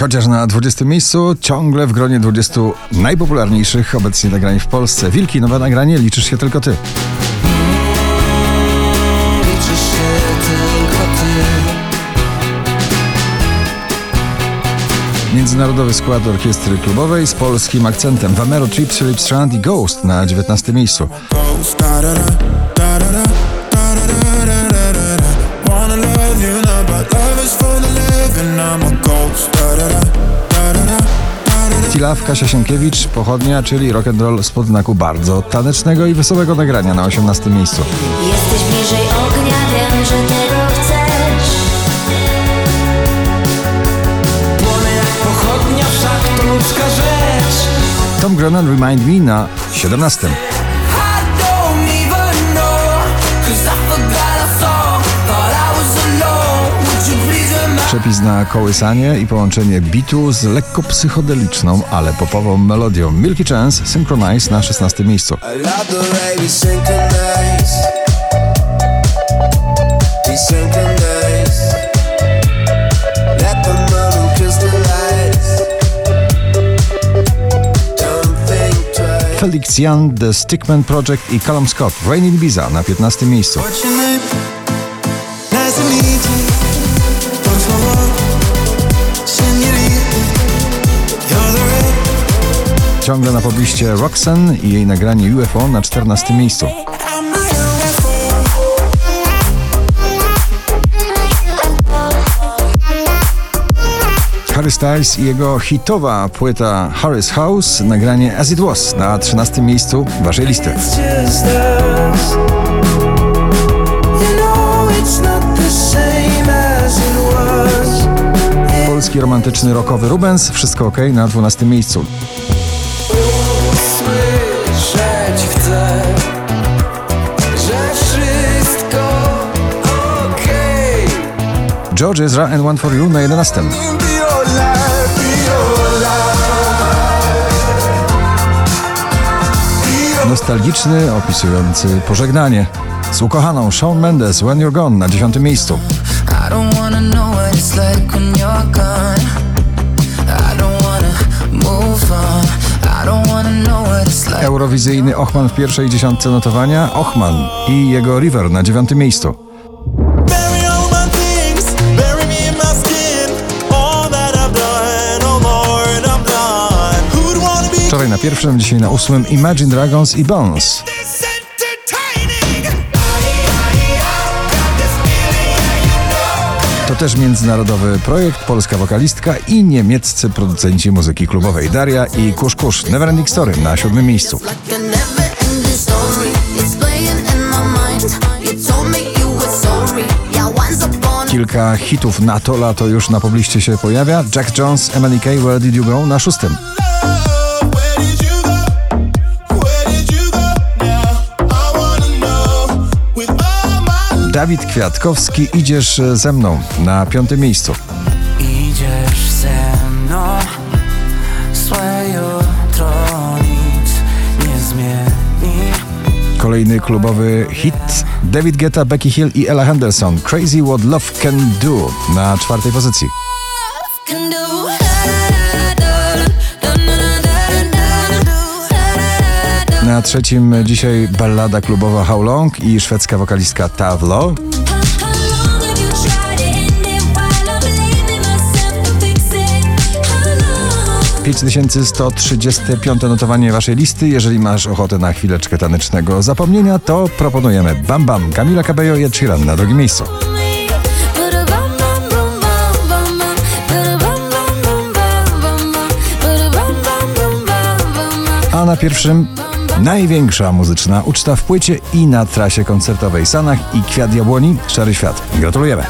Chociaż na 20 miejscu, ciągle w gronie 20 najpopularniejszych obecnie nagrań w Polsce. Wilki, nowe nagranie, liczysz się tylko ty. liczysz się tylko ty Międzynarodowy skład orkiestry klubowej z polskim akcentem. Vamero, Trip, Philip Strand i Ghost na 19 miejscu. Ghost, da da da, Tilaw, Kasia Sienkiewicz, Pochodnia, czyli rock and roll spod znaku bardzo tanecznego i wesołego nagrania na 18 miejscu. Jesteś bliżej ognia, wiem, że tego chcesz. Płonę jak pochodnia, wszak to ludzka rzecz Tom Grennan, Remind Me na 17. Przepis na kołysanie i połączenie bitu z lekko psychodeliczną, ale popową melodią. Milky Chance, Synchronize na 16 miejscu. Felix Jan, The Stickman Project i Callum Scott, Rain in Ibiza na 15 miejscu. Ciągle na pobliście Roxanne i jej nagranie UFO na 14 miejscu. Harry Styles i jego hitowa płyta Harry's House, nagranie As It Was na 13 miejscu waszej listy. Polski romantyczny rockowy Rubens, wszystko ok na 12 miejscu. George Ezra and One For You na 11. Be your life, be your life. Nostalgiczny, opisujący pożegnanie. Z ukochaną Shawn Mendes, When You're Gone na 10 miejscu. Eurowizyjny Ochman w pierwszej dziesiątce notowania. Ochman i jego River na 9 miejscu. Wczoraj na pierwszym, dzisiaj na ósmym Imagine Dragons i Bones. To też międzynarodowy projekt, polska wokalistka i niemieccy producenci muzyki klubowej Daria i Kusz Kusz. Neverending Story na siódmym miejscu. Kilka hitów na to lato już na pobliście się pojawia. Jack Jones, MNK, Where Did You Go na szóstym. Dawid Kwiatkowski, Idziesz ze mną na piątym miejscu. Idziesz ze mną, złe jutro nic nie zmieni. Kolejny klubowy hit. David Guetta, Becky Hill i Ella Henderson. Crazy What Love Can Do na czwartej pozycji. Na trzecim dzisiaj ballada klubowa How Long i szwedzka wokalistka Tavlo. 5135 notowanie waszej listy. Jeżeli masz ochotę na chwileczkę tanecznego zapomnienia, to proponujemy Bam Bam, Camila Cabello i Ed Sheeran na drugim miejscu. A na pierwszym największa muzyczna uczta w płycie i na trasie koncertowej Sanach i Kwiat Jabłoni Szary Świat. Gratulujemy.